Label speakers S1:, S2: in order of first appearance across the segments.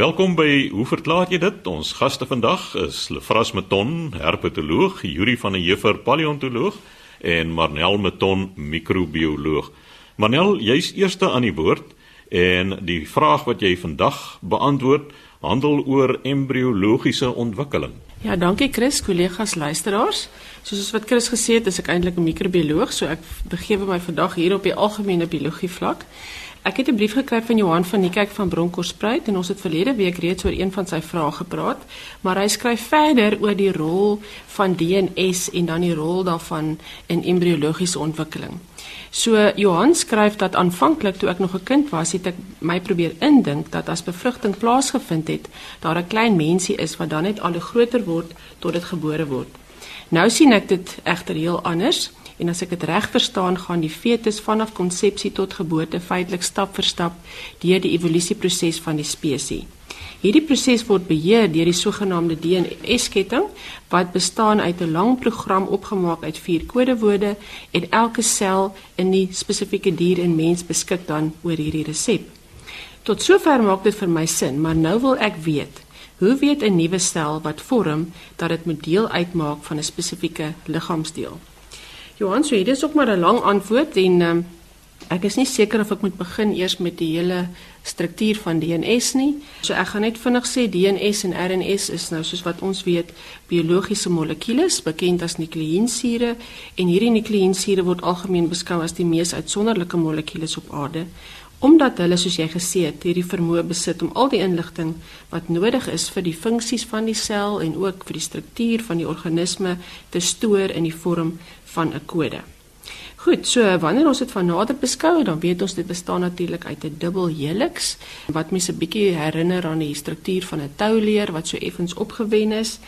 S1: Welkom by Hoe verklaar jy dit? Ons gaste vandag is Lefras Meton, herpetoloog, Yuri van der Heever, paleontoloog en Marnel Meton, microbioloog. Marnel, jy's eerste aan die woord en die vraag wat jy vandag beantwoord handel oor embriologiese ontwikkeling.
S2: Ja, dankie Chris, kollegas, luisteraars. Soos wat Chris gesê het, is ek eintlik 'n microbioloog, so ek begewe my vandag hier op die algemene biologie vlak. Ek het 'n brief gekry van Johan van Niekerk van Bronkhorstspruit en ons het verlede week reeds oor een van sy vrae gepraat, maar hy skryf verder oor die rol van DNS en dan die rol daarvan in embriologiese ontwikkeling. So Johan skryf dat aanvanklik toe ek nog 'n kind was, het ek my probeer indink dat as bevrugting plaasgevind het, daar 'n klein mensie is wat dan net al groter word tot dit gebore word. Nou sien ek dit egter heel anders. En as ek dit reg verstaan, gaan die fetus vanaf konsepsie tot geboorte feitelik stap vir stap deur die evolusieproses van die spesies. Hierdie proses word beheer deur die sogenaamde DNA-sketting wat bestaan uit 'n lang program opgemaak uit vier kodewoorde en elke sel in die spesifieke dier en mens beskik dan oor hierdie resep. Tot sover maak dit vir my sin, maar nou wil ek weet, hoe weet 'n nuwe sel wat vorm dat dit moet deel uitmaak van 'n spesifieke liggaamsdeel? Johan, so hierdie is ook maar 'n lang antwoord en um, ek is nie seker of ek moet begin eers met die hele struktuur van DNS nie. So ek gaan net vinnig sê DNS en RNS is nou soos wat ons weet biologiese molekules bekend as nukleïnsure en hierdie nukleïnsure word algemeen beskou as die mees uitsonderlike molekules op aarde omdat hulle soos jy gesê het hierdie vermoë besit om al die inligting wat nodig is vir die funksies van die sel en ook vir die struktuur van die organisme te stoor in die vorm van 'n kode. Goed, so wanneer ons dit van nader beskou, dan weet ons dit bestaan natuurlik uit 'n dubbel helix wat mense 'n bietjie herinner aan die struktuur van 'n touleer wat so effens opgewen is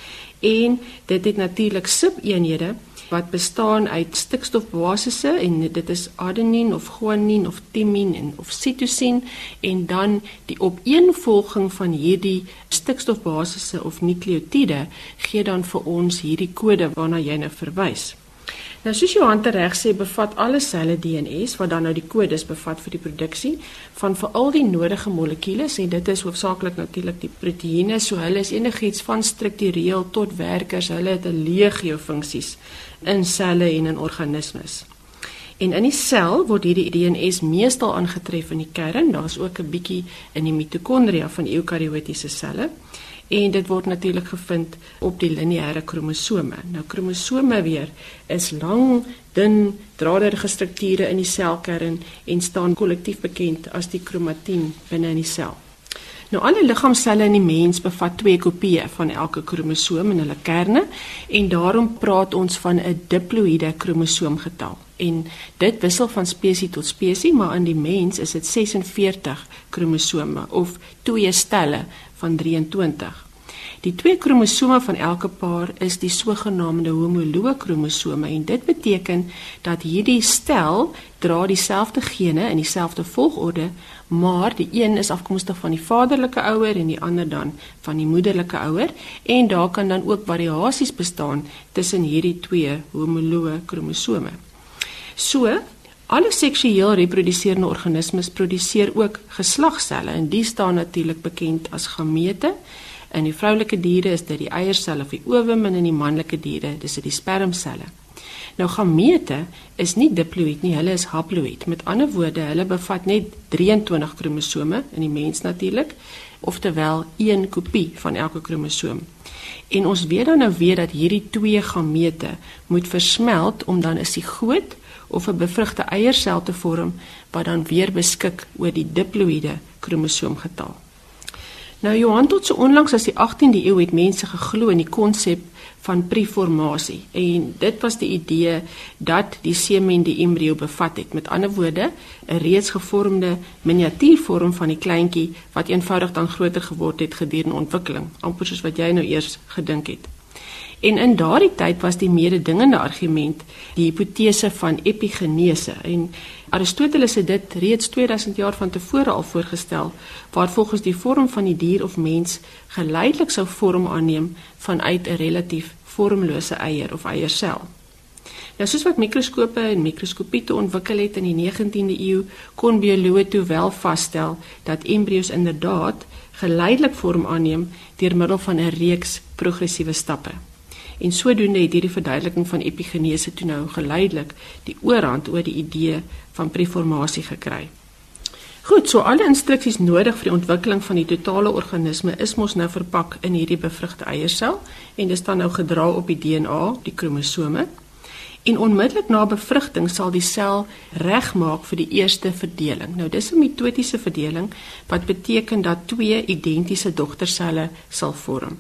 S2: en dit het natuurlik subeenhede wat bestaan uit stikstofbasisse en dit is adenien of guanien of thymine en of cytosine en dan die opeenvolging van hierdie stikstofbasisse of nukleotiede gee dan vir ons hierdie kode waarna jy nou verwys. Nou soos Johan tereg sê, bevat alle selle DNS wat dan nou die kodes bevat vir die produksie van veral die nodige molekules en dit is hoofsaaklik natuurlik die proteïene, so hulle is enigiets van struktureel tot werkers, hulle het 'n legio funksies in selle en in organismes. En in die sel word hierdie DNS meestal aangetref in die kern, daar's ook 'n bietjie in die mitokondria van eukariotiese selle en dit word natuurlik gevind op die lineêre kromosome. Nou kromosome weer is lang, dun, draderige strukture in die selkern en staan kollektief bekend as die kromatien binne in die sel. Nou alle liggaamselle in die mens bevat twee kopieë van elke kromosoom in hulle kerne en daarom praat ons van 'n diploïde kromosoomgetal. En dit wissel van spesies tot spesies, maar in die mens is dit 46 kromosome of twee stelle van 23. Die twee kromosome van elke paar is die sogenaamde homoloë kromosome en dit beteken dat hierdie stel dra dieselfde gene in dieselfde volgorde, maar die een is afkomstig van die vaderlike ouer en die ander dan van die moederlike ouer en daar kan dan ook variasies bestaan tussen hierdie twee homoloë kromosome. So Alle seksueel reproduserende organismes produseer ook geslagselle en die staan natuurlik bekend as gamete. In die vroulike diere is dit die eiersel of die ovum en in die manlike diere dis dit die spermselle. Nou gamete is nie diploïd nie, hulle is haploïd. Met ander woorde, hulle bevat net 23 kromosome in die mens natuurlik, oftewel een kopie van elke kromosoom. En ons weet dan nou weer dat hierdie twee gamete moet versmelt om dan 'n sigoot of 'n bevrugte eiersel te vorm wat dan weer beskik oor die diploïde kromosoomgetal. Nou Johan tot so onlangs as die 18de eeu het mense geglo in die konsep van preformasie en dit was die idee dat die semen die embrio bevat het. Met ander woorde 'n reeds gevormde miniatuurvorm van die kleintjie wat eenvoudig dan groter geword het gedurende ontwikkeling. Amper soos wat jy nou eers gedink het En in daardie tyd was die mededingende argument die hipotese van epigenese en Aristoteles het dit reeds 2000 jaar van tevore al voorgestel waar volgens die vorm van die dier of mens geleidelik sou vorm aanneem vanuit 'n relatief vormlose eier of eiersel. Nou soos wat mikroskope en mikroskopie te ontwikkel het in die 19de eeu, kon bioloë toe wel vasstel dat embrio's inderdaad geleidelik vorm aanneem deur middel van 'n reeks progressiewe stappe. En sodoende het hierdie verduideliking van epigenese toe nou geleidelik die oorhand oor die idee van preformasie gekry. Goed, so alle instruksies nodig vir die ontwikkeling van die totale organisme is mos nou verpak in hierdie bevrugte eiersel en dit staan nou gedra op die DNA, die kromosome. En onmiddellik na bevrugting sal die sel regmaak vir die eerste verdeling. Nou dis 'n mitotiese verdeling wat beteken dat twee identiese dogterselle sal vorm.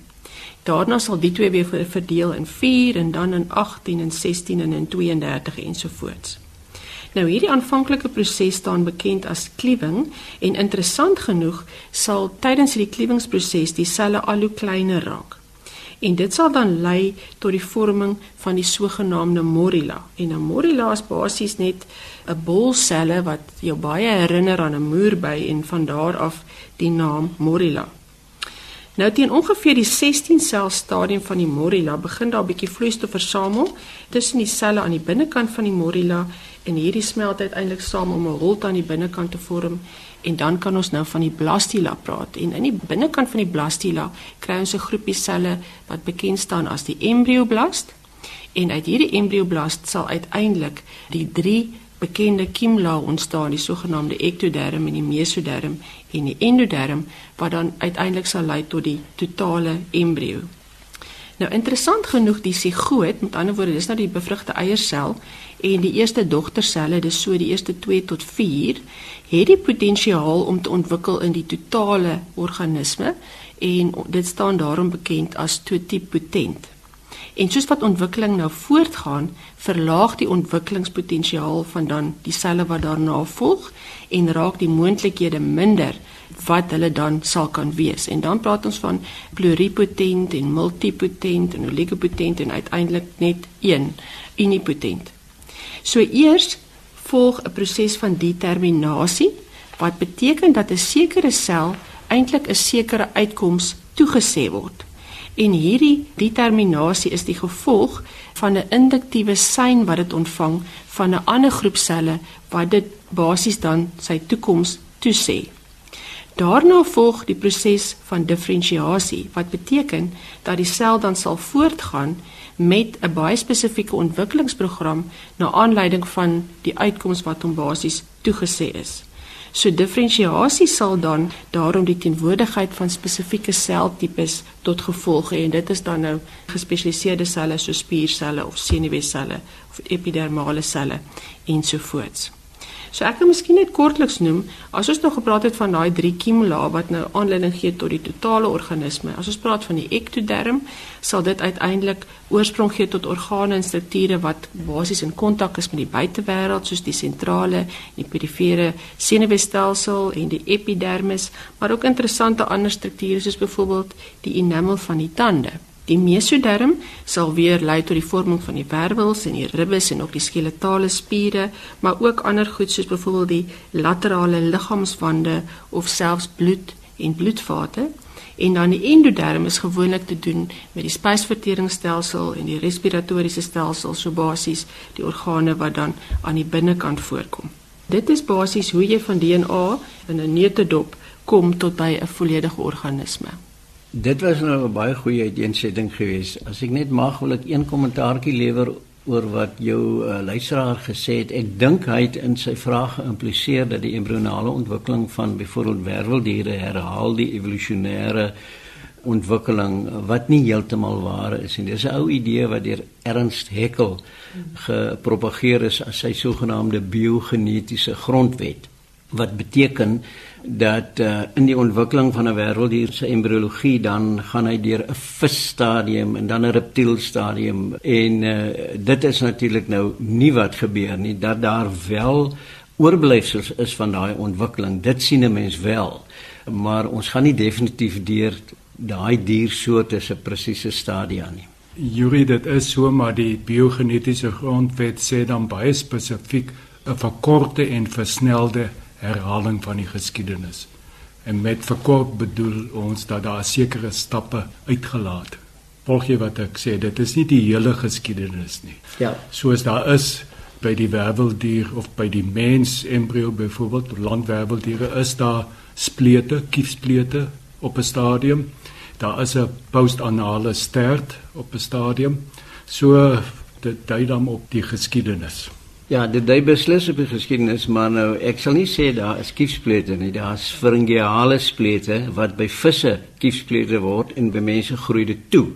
S2: Daarna sal die twee weer verdeel in 4 en dan in 18 en 16 en in 32 ensovoorts. Nou hierdie aanvanklike proses staan bekend as kliewing en interessant genoeg sal tydens hierdie kliewingsproses die selle al hoe kleiner raak. En dit sal dan lei tot die vorming van die sogenaamde morula. En 'n morula is basies net 'n bol selle wat jou baie herinner aan 'n muurby en van daar af die naam morula. Nou teen ongeveer die 16 sel stadium van die morula begin daar 'n bietjie vloeistof versamel tussen die selle aan die binnekant van die morula en hierdie smelt uiteindelik saam om 'n holte aan die binnekant te vorm en dan kan ons nou van die blastula praat en in die binnekant van die blastula kry ons 'n groepie selle wat bekend staan as die embrioblast en uit hierdie embrioblast sal uiteindelik die drie bekende kiemlaag ontstaan die sogenaamde ektoderm en die mesoderm en die endoderm wat dan uiteindelik sal lei tot die totale embrio Nou interessant genoeg die sigoot, met ander woorde, dis nou die bevrugte eiersel en die eerste dogterselle, dis so die eerste 2 tot 4, het die potensiaal om te ontwikkel in die totale organisme en dit staan daarom bekend as totipotent. En soos wat ontwikkeling nou voortgaan, verlaag die ontwikkelingspotensiaal van dan die selle wat daarna volg en raak die moontlikhede minder wat hulle dan sal kan wees. En dan praat ons van pluripotent en multipotent en oligopotent en uiteindelik net een unipotent. So eers volg 'n proses van determinasie wat beteken dat 'n sekere sel eintlik 'n sekere uitkoms toegesê word. En hierdie determinasie is die gevolg van 'n induktiewe sein wat dit ontvang van 'n ander groep selle wat dit basies dan sy toekoms toesê. Daarna volg die proses van diferensiasie wat beteken dat die sel dan sal voortgaan met 'n baie spesifieke ontwikkelingsprogram na aanleiding van die uitkoms wat hom basies toegesê is. So diferensiasie sal dan daarom die teenwoordigheid van spesifieke seltipes tot gevolg hê en dit is dan nou gespesialiseerde selle soos spierselle of senuweeselle of epidermale selle ensovoorts. So ek kan miskien net kortliks noem, as ons nog gepraat het van daai drie kimula wat nou aanleiding gee tot die totale organisme. As ons praat van die ektoderm, sal dit uiteindelik oorsprong gee tot organe en strukture wat basies in kontak is met die buitewêreld soos die sentrale en die perifere senuweestelsel en die epidermis, maar ook interessante ander strukture soos byvoorbeeld die enamel van die tande. Die mesoderm sal weer lei tot die vorming van die wervels en die ribbes en ook die skeletale spiere, maar ook ander goed soos byvoorbeeld die laterale liggaamswande of selfs bloed en bloedvate. En dan die endoderm is gewoonlik te doen met die spysverteringsstelsel en die respiratoriese stelsel, so basies die organe wat dan aan die binnekant voorkom. Dit is basies hoe jy van DNA in 'n neutedop kom tot by 'n volledige organisme.
S3: Dit was nou 'n baie goeie uiteensetting geweest. As ek net mag, wil ek een kommentaartjie lewer oor wat jou uh, luisteraar gesê het. Ek dink hy het in sy vraag geïmpliseer dat die embrionale ontwikkeling van byvoorbeeld werveldiere herhaal die evolusionêre ontwikkeling wat nie heeltemal waar is nie. Dis 'n ou idee wat deur Ernst Haeckel gepropageer is as sy sogenaamde biogenetiese grondwet wat beteken dat uh, in die ontwikkeling van 'n wêrelddier se embriologie dan gaan hy deur 'n visstadium en dan 'n reptielstadium. En uh, dit is natuurlik nou nie wat gebeur nie dat daar wel oorblyfsels is van daai ontwikkeling. Dit sien 'n mens wel maar ons gaan nie definitief deur daai diersoorte se presiese stadia nie.
S4: Juri dit is so maar die biogenetiese grondwet sê dan baie spesifiek 'n verkorte en versnelde herhaling van die geskiedenis. En met verkort bedoel ons dat daar sekere stappe uitgelaat. volg jy wat ek sê, dit is nie die hele geskiedenis nie.
S3: Ja.
S4: Soos daar is by die werveldier of by die mens embrio byvoorbeeld landwerveldiere is daar splete, kiefsplete op 'n stadium. Daar is 'n postanale stert op 'n stadium. So dit dui dan op die geskiedenis.
S3: Ja, dit dui beslis op die geskiedenis, maar nou ek sal nie sê daar is kiefsplete nie. Daar is pharyngeale splete wat by visse kiefsplete word en by mense groei dit toe.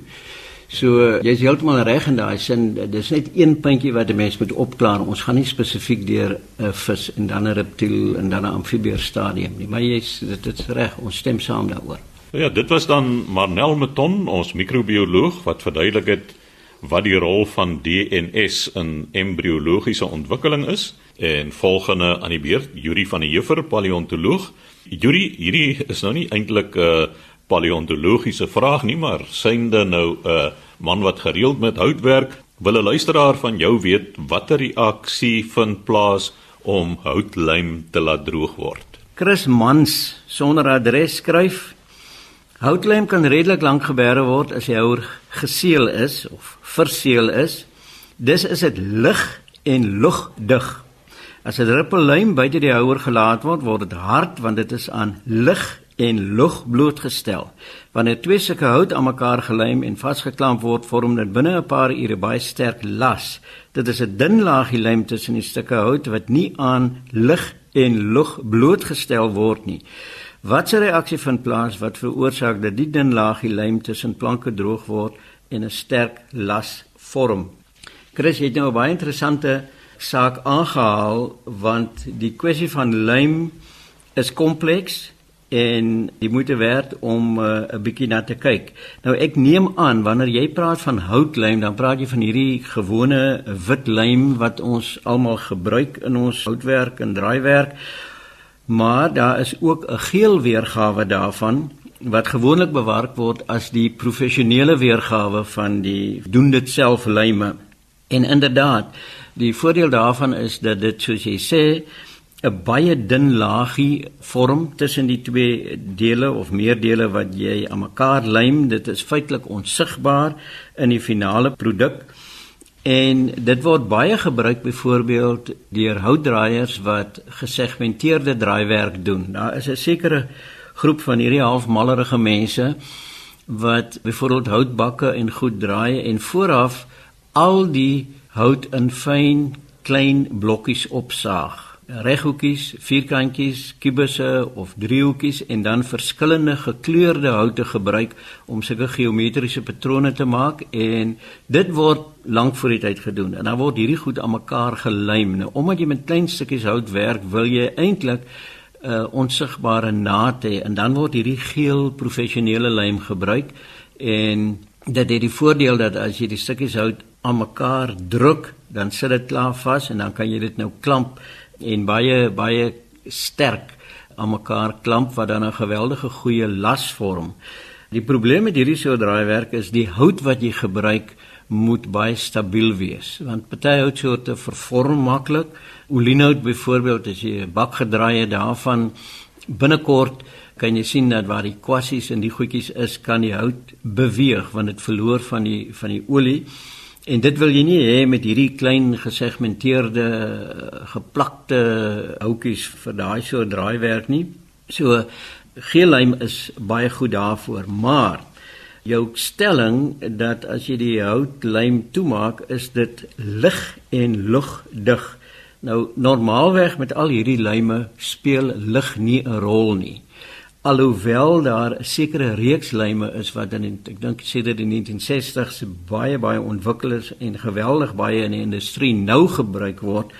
S3: So jy's heeltemal reg in daai sin. Dis net een puntjie wat 'n mens moet opklaar. Ons gaan nie spesifiek deur 'n vis en dan 'n reptiel en dan 'n amfibieër stadium nie, maar jy's dit is reg. Ons stem saam daaroor.
S1: Ja, dit was dan Marnel Meton, ons microbioloog wat verduidelik het wat die rol van DNS in embriologiese ontwikkeling is en volgende aan die beurt Yuri van der Heever, paleontoloog. Yuri, hierdie is nou nie eintlik 'n uh, paleontologiese vraag nie, maar synde nou 'n uh, man wat gereeld met hout werk, wil 'n luisteraar van jou weet watter reaksie vind plaas om houtlijm te laat droog word.
S3: Chris Mans sonder adres skryf Houtlijm kan redelik lank gebeere word as die houer geseël is of verseël is. Dis is dit lig en lugdig. As 'n druppel lijm buite die houer gelaat word, word dit hard want dit is aan lig en lug blootgestel. Wanneer twee sulke hout aan mekaar gelijm en vasgeklamp word, vorm dit binne 'n paar ure baie sterk las. Dit is 'n dun laagie lijm tussen die stukke hout wat nie aan lig en lug blootgestel word nie. Wat 'n reaksie vind plaas wat veroorsaak dat die dun laagie lijm tussen planke droog word en 'n sterk las vorm. Chris het nou 'n baie interessante saak aangehaal want die kwessie van lijm is kompleks en jy moet werd om uh, 'n bietjie na te kyk. Nou ek neem aan wanneer jy praat van houtlijm, dan praat jy van hierdie gewone wit lijm wat ons almal gebruik in ons houtwerk en draaiwerk. Maar daar is ook 'n geel weergawe daarvan wat gewoonlik bewaar word as die professionele weergawe van die doen dit self lyme. En inderdaad, die voordeel daarvan is dat dit soos jy sê 'n baie dun laagie vorm tussen die twee dele of meer dele wat jy aan mekaar lym. Dit is feitelik onsigbaar in die finale produk. En dit word baie gebruik byvoorbeeld deur houtdraaiers wat gesegmenteerde draaiwerk doen. Daar is 'n sekere groep van hierdie halfmallerige mense wat byvoorbeeld houtbakke en goed draai en vooraf al die hout in fyn klein blokkies opsaag reghoekies, vierkantjies, kubusse of driehoekies en dan verskillende gekleurde houte gebruik om sulke geometriese patrone te maak en dit word lank voor die tyd gedoen en dan word hierdie goed aan mekaar gelym. Nou omdat jy met klein stukkies hout werk, wil jy eintlik 'n uh, onsigbare naad hê en dan word hierdie geel professionele lym gebruik en dit het die voordeel dat as jy die stukkies hout aan mekaar druk, dan sit dit klaar vas en dan kan jy dit nou klamp en baie baie sterk aan mekaar klamp wat dan 'n geweldige goeie las vorm. Die probleem met hierdie soort draaiwerk is die hout wat jy gebruik moet baie stabiel wees want party houtsoorte vervorm maklik. Olienhout byvoorbeeld as jy 'n bak gedraai het daarvan binnekort kan jy sien dat waar die kwassies en die goedjies is kan die hout beweeg want dit verloor van die van die olie. En dit wil jy nie hê met hierdie klein gesegmenteerde geplakte houtjies vir daai so draaiwerk nie. So geellym is baie goed daarvoor, maar jou stelling dat as jy die houtlym toemaak, is dit lig en lugdig. Nou normaalweg met al hierdie lyme speel lig nie 'n rol nie alhoewel daar 'n sekere reeks lyme is wat in ek dink in die 1960s baie baie ontwikkel is en geweldig baie in die industrie nou gebruik word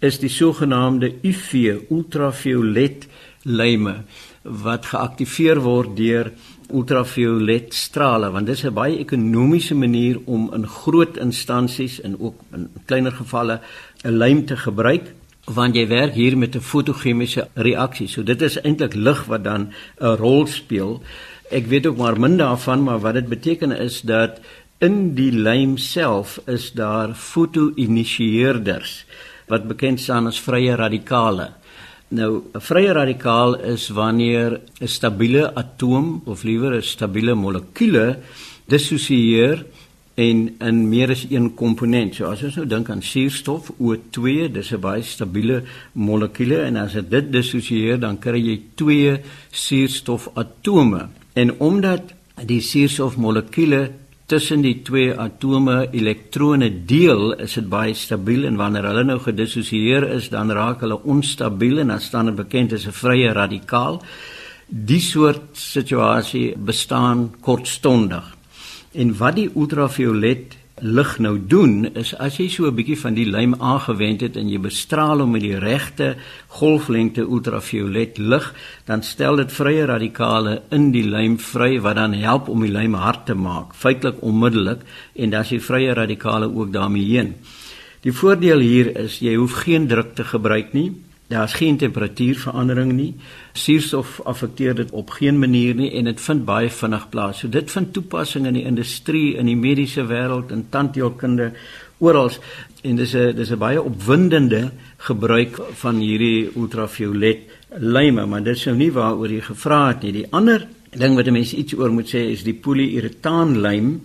S3: is die sogenaamde UV ultraviolet lyme wat geaktiveer word deur ultraviolet strale want dit is 'n baie ekonomiese manier om in groot instansies en ook in kleiner gevalle 'n lym te gebruik want jy werk hier met 'n fotochemiese reaksie. So dit is eintlik lig wat dan 'n rol speel. Ek weet ook maar min daarvan, maar wat dit beteken is dat in die lym self is daar fotoinitieerders wat bekend staan as vrye radikale. Nou, 'n vrye radikaal is wanneer 'n stabiele atoom of liewer 'n stabiele molekuule dissosieer en in meer as een komponent. So as ons nou dink aan suurstof O2, dis 'n baie stabiele molekuule en as dit dissosieer dan kry jy twee suurstofatome. En omdat die suurstofmolekuule tussen die twee atome elektrone deel, is dit baie stabiel en wanneer hulle nou gedissosieer is, dan raak hulle onstabiel en dan staan dit bekend as 'n vrye radikaal. Die soort situasie bestaan kortstondig. En wat die ultraviolet lig nou doen is as jy so 'n bietjie van die lym aangewend het en jy bestraal hom met die regte golflengte ultraviolet lig, dan stel dit vrye radikale in die lym vry wat dan help om die lym hard te maak, feitelik onmiddellik en dan is die vrye radikale ook daarmee heen. Die voordeel hier is jy hoef geen druk te gebruik nie. Daar's geen temperatuurverandering nie. Suurstof affekteer dit op geen manier nie en dit vind baie vinnig plaas. So dit vind toepassing in die industrie, in die mediese wêreld, in tandheelkunde, oral. En dis 'n dis 'n baie opwindende gebruik van hierdie ultraviolet lyme, maar dit is nou nie waaroor jy gevra het nie. Die ander ding wat 'n mens iets oor moet sê is die polyuretaan lym.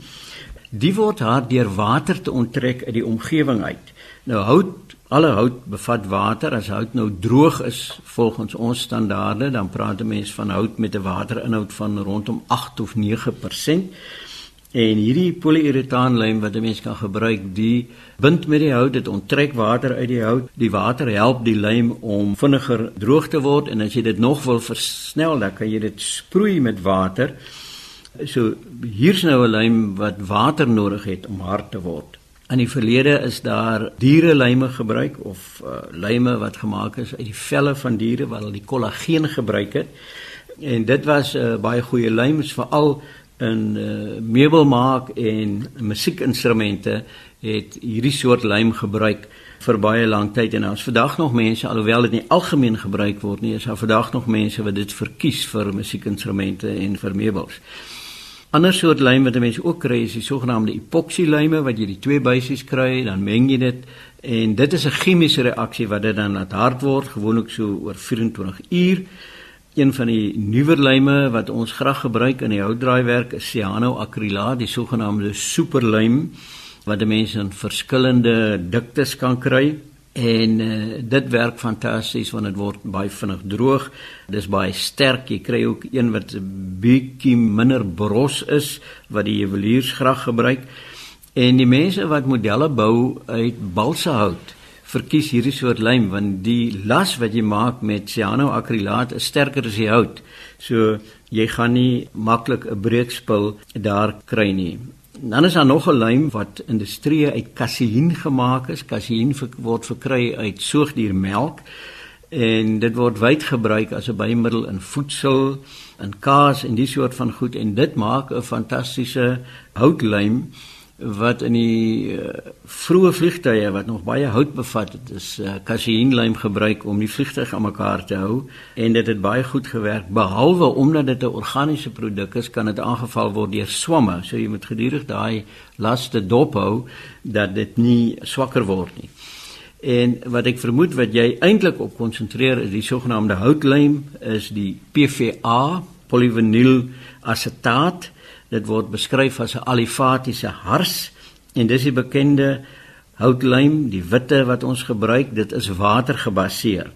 S3: Die word hard deur water te onttrek uit die omgewing uit. Nou hout Alle hout bevat water. As hout nou droog is volgens ons standaarde, dan praat 'n mens van hout met 'n waterinhoud van rondom 8 of 9%. En hierdie polyuretaanlym wat 'n mens kan gebruik, die bind met die hout, dit onttrek water uit die hout. Die water help die lym om vinniger droog te word en as jy dit nog wil versnel, dan kan jy dit sproei met water. So hier's nou 'n lym wat water nodig het om hard te word. In die verlede is daar dierelyme gebruik of uh, lyme wat gemaak is uit die velle van diere wat hulle die kollageen gebruik het. En dit was 'n uh, baie goeie lym veral in uh, meubelmaak en musiekinstrumente het hierdie soort lym gebruik vir baie lank tyd en ons vandag nog mense alhoewel dit nie algemeen gebruik word nie is daar vandag nog mense wat dit verkies vir musiekinstrumente en vir meubels. Ander soort lym wat mense ook kry is die sogenaamde epoksielyme wat jy die twee buisies kry, dan meng jy dit en dit is 'n chemiese reaksie wat dit dan laat hard word, gewoonlik so oor 24 uur. Een van die nuwer lyme wat ons graag gebruik in die houtdraaiwerk is cyanoacrylaat, die sogenaamde superlym wat mense in verskillende diktes kan kry en uh, dit werk fantasties want dit word baie vinnig droog. Dis baie sterk. Jy kry ook een wat 'n bietjie minder bros is wat die juweliers graag gebruik. En die mense wat modelle bou uit balsahout verkies hierdie soort lym want die las wat jy maak met cyanoacrylaat is sterker as die hout. So jy gaan nie maklik 'n breekspil daar kry nie. Dan is daar nog 'n lym wat industrie uit kaseïn gemaak is. Kaseïn word verkry uit soogdiermelk en dit word wyd gebruik as 'n bymiddel in voedsel, in kaas en die soort van goed en dit maak 'n fantastiese houtlym wat in die uh, vroeë vliegtye wat nog baie hout bevat het, is uh, eh, kaseïnlym gebruik om die vliegtuig aan mekaar te hou en dit het baie goed gewerk behalwe omdat dit 'n organiese produk is, kan dit aangeval word deur swamme. So jy moet gedurig daai laste dop hou dat dit nie swakker word nie. En wat ek vermoed wat jy eintlik op konsentreer is die sogenaamde houtlym is die PVA, polyvinyl asetaat Dit word beskryf as 'n alifatiese hars en dis die bekende houtlym, die witte wat ons gebruik, dit is watergebaseer.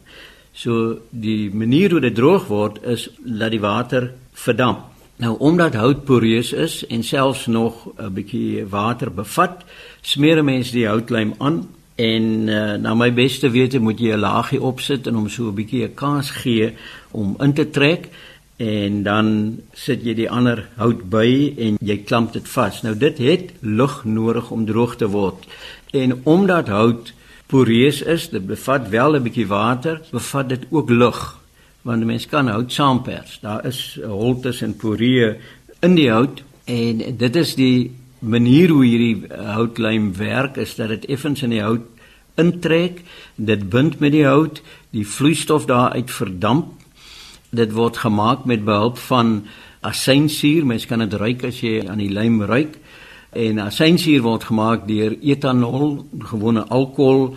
S3: So die manier hoe dit droog word is dat die water verdamp. Nou omdat hout poreus is en selfs nog 'n bietjie water bevat, smeer 'n mens die houtlym aan en uh, na my beste wete moet jy 'n laagie opsit en hom so 'n bietjie 'n kans gee om in te trek en dan sit jy die ander hout by en jy klamp dit vas. Nou dit het lug nodig om droog te word. En omdat hout poreus is, dit bevat wel 'n bietjie water, bevat dit ook lug. Want 'n mens kan hout saampers. Daar is holtes en poree in die hout en dit is die manier hoe hierdie houtlym werk is dat dit effens in die hout intrek, dit bind met die hout, die vloeistof daaruit verdamp dit word gemaak met behulp van asynsuur. Mens kan dit ruik as jy aan die lym ruik. En asynsuur word gemaak deur etanol, gewone alkohol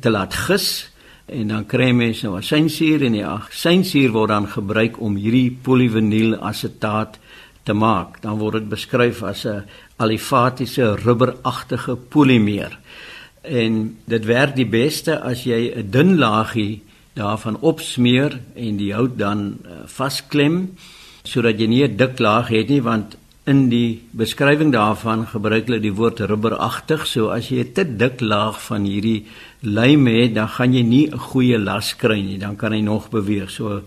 S3: te laat gis en dan kry mens nou asynsuur en die asynsuur word dan gebruik om hierdie polyvinyl asetaat te maak, dan word dit beskryf as 'n alifatiese rubberagtige polimeer. En dit werk die beste as jy 'n dun laagie daarvan opsmeer en die hout dan uh, vasklem sodat jy nie 'n dik laag het nie want in die beskrywing daarvan gebruik hulle die woord rubberagtig. So as jy 'n te dik laag van hierdie lijm het, dan gaan jy nie 'n goeie las kry nie. Dan kan hy nog beweeg. So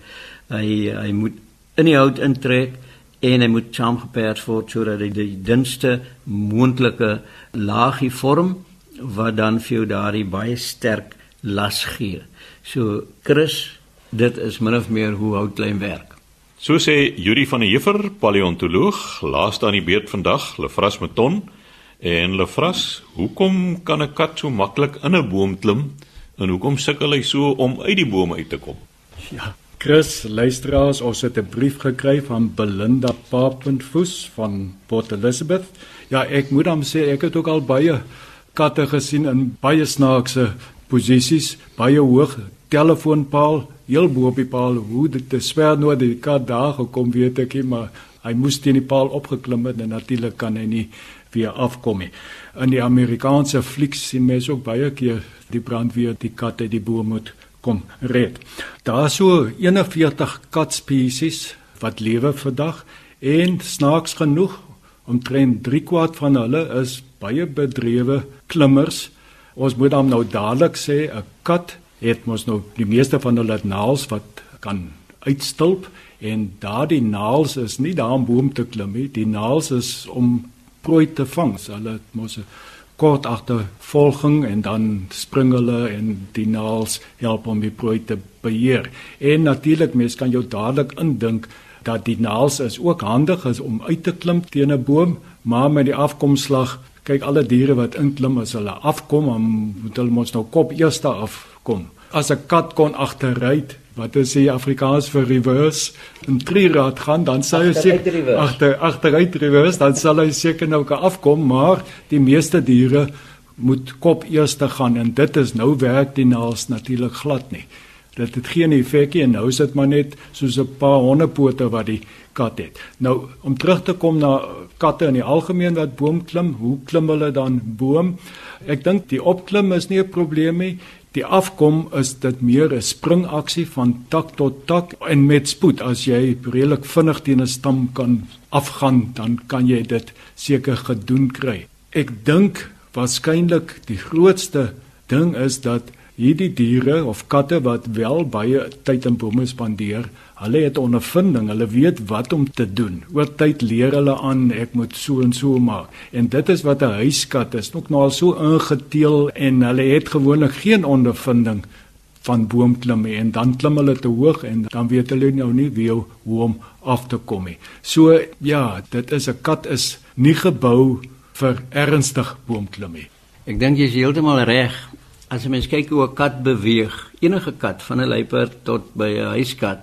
S3: hy hy moet in die hout intrek en hy moet saamgeperk word sodat hy die dunste moontlike laagie vorm wat dan vir jou daardie baie sterk las gee. So Chris, dit is min of meer hoe houtlijm werk.
S1: So sê Yuri van der Heever, paleontoloog, laaste aan die beurt vandag, Lefras Meton. En Lefras, hoekom kan 'n kat so maklik in 'n boom klim en hoekom sukkel hy so om uit die boom uit te kom?
S4: Ja, Chris, luisteraars, ons het 'n brief gekry van Belinda Papenfoos van Port Elizabeth. Ja, ek moet hom sê ek het ook al baie katte gesien in baie snaakse posisies, baie hoog telefoonpaal heel bo op die paal. Hoe dit te swer nou die kat daar gekom weet ek nie maar hy moes teen die paal opgeklim het en natuurlik kan hy nie weer afkom nie. In die Amerikaanse flieks sien mense ook baie keer die brandweer die kat uit die boom moet kom red. Daar so 41 kat spesies wat lewe vandag en snaaks genoeg omtrent 3 kwart van hulle is baie bedrewe klimmers ons moet dan nou dadelik sê 'n kat het mos nou die meeste van hulle naels wat kan uitstulp en daardie naels is nie daar om boom te klim nie. Die naels is om prooi te vang. So hulle mos 'n kort agtervolging en dan spring hulle en die naels help om die prooi te beheer. En natuurlik mens kan jou dadelik indink dat die naels is ook handig is om uit te klim teen 'n boom maar met die afkomslag kyk alle diere wat inklim as hulle afkom dan moet hulle mos nou kop eers af kom. As 'n kat kon agteruit, wat is die Afrikaans vir reverse, 'n trierad gaan, dan sou hy seker agter agteruit reverse, dan sal hy seker nou kan afkom, maar die meeste diere moet kop eers te gaan en dit is nou werk die naals natuurlik glad nie. Dit het geen effekie en nou is dit maar net soos 'n paar hondepote wat die kat het. Nou om terug te kom na katte in die algemeen wat boom klim, hoe klim hulle dan boom? Ek dink die opklim is nie 'n probleem nie. Die afkom is dit meer 'n springaksie van tak tot tak en met spoed as jy redelik vinnig teen 'n stam kan afgaan, dan kan jy dit seker gedoen kry. Ek dink waarskynlik die grootste ding is dat hierdie diere of katte wat wel baie tyd in bome spandeer, hulle het ondervinding, hulle weet wat om te doen. Oor tyd leer hulle aan ek moet so en so maak. En dit is wat 'n huiskat is, ook nou al so ingeteel en hulle het gewoonlik geen ondervinding van boomklim en dan klim hulle te hoog en dan weet hulle nou nie wie hoe om af te kom nie. So ja, dit is 'n kat is nie gebou vir ernstig boomklim nie.
S3: Ek dink jy is heeltemal reg. As jy mens kyk hoe 'n kat beweeg, enige kat van 'n luiperd tot by 'n huiskat,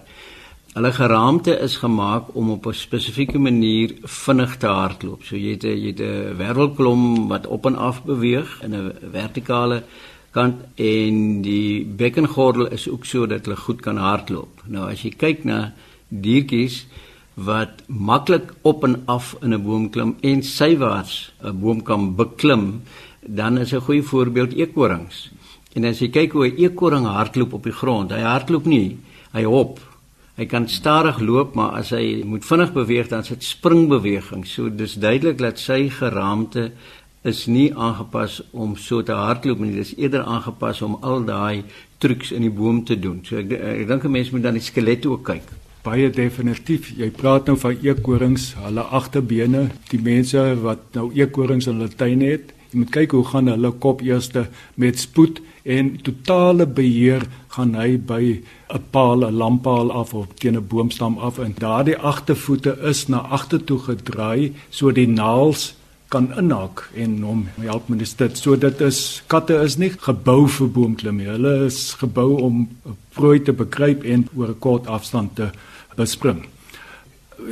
S3: hulle geraamte is gemaak om op 'n spesifieke manier vinnig te hardloop. So jy het 'n jy het 'n wervelklom wat op en af beweeg in 'n vertikale kant en die bekkengordel is ook so dat hulle goed kan hardloop. Nou as jy kyk na diertjies wat maklik op en af in 'n boom klim en sywaarts 'n boom kan beklim, dan is 'n goeie voorbeeld eekorings. En as jy kyk hoe 'n eekoring hardloop op die grond, hy hardloop nie, hy hop. Hy kan stadig loop, maar as hy moet vinnig beweeg dan is dit springbeweging. So dis duidelik dat sy geraamte is nie aangepas om so te hardloop nie. Dis eerder aangepas om al daai trucs in die boom te doen. So ek ek dink 'n mens moet dan die skelet ook kyk.
S4: Baie definitief. Jy praat nou van eekorings, hulle agterbene, die mense wat nou eekorings in hulle tuin het. Jy moet kyk hoe gaan hulle kop eerste met spoed en totale beheer gaan hy by 'n paal, 'n lamppaal af of teen 'n boomstam af en daardie agtervoete is na agtertoe gedraai so die naels kan inhak en hom help met dit. So dit is katte is nie gebou vir boomklim nie. Hulle is gebou om prooi te bekruip en oor 'n kort afstand te bespring.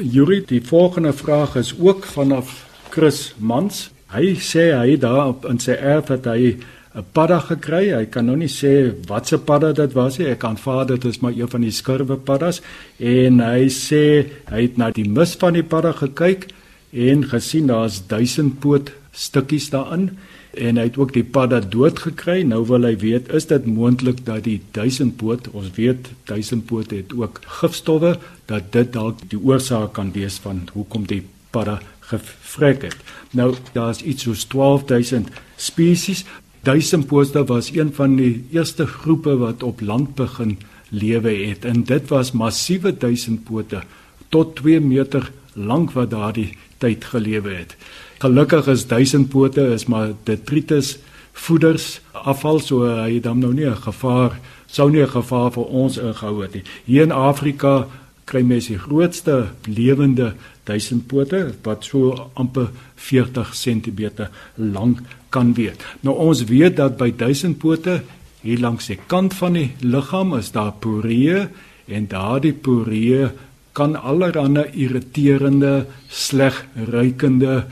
S4: Yuri, die volgende vraag is ook vanaf Chris Mans. Hy sê hy daar op in sy erf het hy 'n padda gekry. Hy kan nou nie sê wat se padda dit was nie. Ek aanvaar dit is maar een van die skurwe paddas en hy sê hy het na die mis van die padda gekyk en gesien daar's duisendpoot stukkies daarin en hy het ook die padda dood gekry. Nou wil hy weet, is dit moontlik dat die duisendpoot, ons weet duisendpoot het ook gifstowwe, dat dit dalk die oorsaak kan wees van hoekom die padda gevrek het. Nou daar's iets soos 12000 spesies. Duisendpoot was een van die eerste groepe wat op land begin lewe het en dit was massiewe duisendpote tot 2 meter lank wat daardie tyd gelewe het. Gelukkig is duisendpote is maar detritus voeders afval so hy dan nou nie 'n gevaar sou nie 'n gevaar vir ons ingehou het nie. Hier in Afrika kry mense die grootste lewende duisendpote wat so amper 40 cm lank kan wees. Nou ons weet dat by duisendpote hier langs die kant van die liggaam is daar poree en daardie poree kan allerlei irriterende, sleg ruikende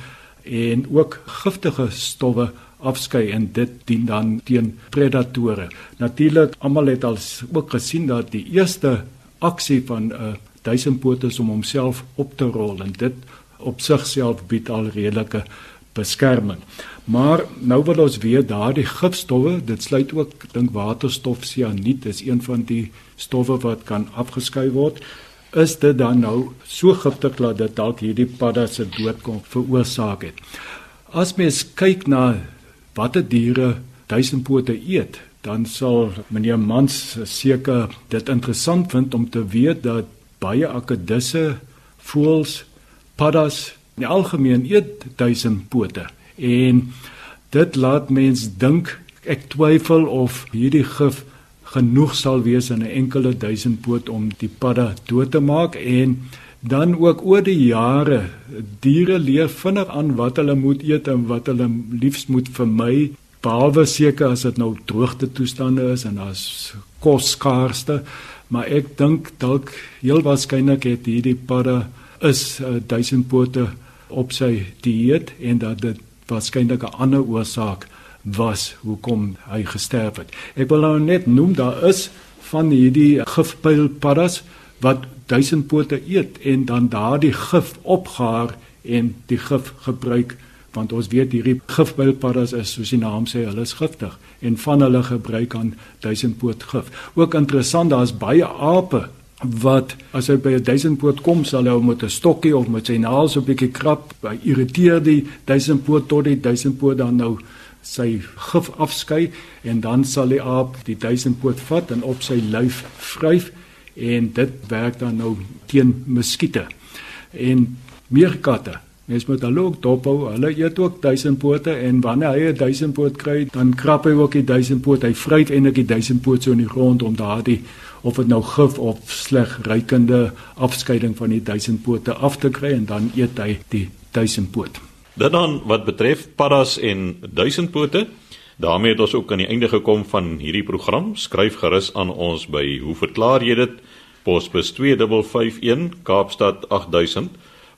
S4: en ook giftige stowwe afskei en dit dien dan teen predatore. Natuurlik almal het al ook gesien dat die eerste aksie van 'n uh, duisendpoot is om homself op te rol en dit op sigself bied al redelike beskerming. Maar nou wil ons weet daardie gifstowwe, dit sluit ook dink waterstof sianiet is een van die stowwe wat kan afgeskei word is dit dan nou so giftig dat dit dalk hierdie padda se dood kon veroorsaak het. As mens kyk na watter diere duisendpote eet, dan sal meneer Mans seker dit interessant vind om te weet dat baie akedisse, voëls, paddas in algemeen eet duisendpote. En dit laat mens dink ek twyfel of hierdie gif genoeg sal wees in 'n enkele duisendpoot om die padda dood te maak en dan ook oor die jare diere leer vinnig aan wat hulle moet eet en wat hulle liefs moet vermy behalwe seker as dit nou droogte toestande is en as kos skaarste maar ek dink dalk heel waarskynlik het hierdie padda is uh, duisendpote op sy dieet en dat dit waarskynlik 'n ander oorsaak was hoekom hy gesterf het. Ek wil nou net noem daar is van hierdie gifpylpaddas wat duisendpote eet en dan daardie gif opgaar en die gif gebruik want ons weet hierdie gifpylpaddas is soos die naam sê hulle is giftig en van hulle gebruik aan duisendpoot gif. Ook interessant daar's baie ape wat as hy by 'n duisendpoot kom sal hy met 'n stokkie of met sy naels 'n bietjie krap, hy irriteer die duisendpoot tot die duisendpoot dan nou sy gif afskei en dan sal die aap die duisendpoot vat en op sy lyf vryf en dit werk dan nou teen muskiete. En meerkatte, mens moet hulle ook dophou. Hulle eet ook duisendpote en wanneer hy 'n duisendpoot kry, dan krap hy ook die duisendpoot. Hy vryf eintlik die duisendpoot so in die grond om daardie of dit nou gif of sleg ruikende afskeiding van die duisendpote af te kry en dan eet hy die duisendpoot.
S1: Dit dan wat betref paddas en duisendpote. daarmee het ons ook aan die einde gekom van hierdie program. Skryf gerus aan ons by Hoe verklaar jy dit? Posbus 2551 Kaapstad 8000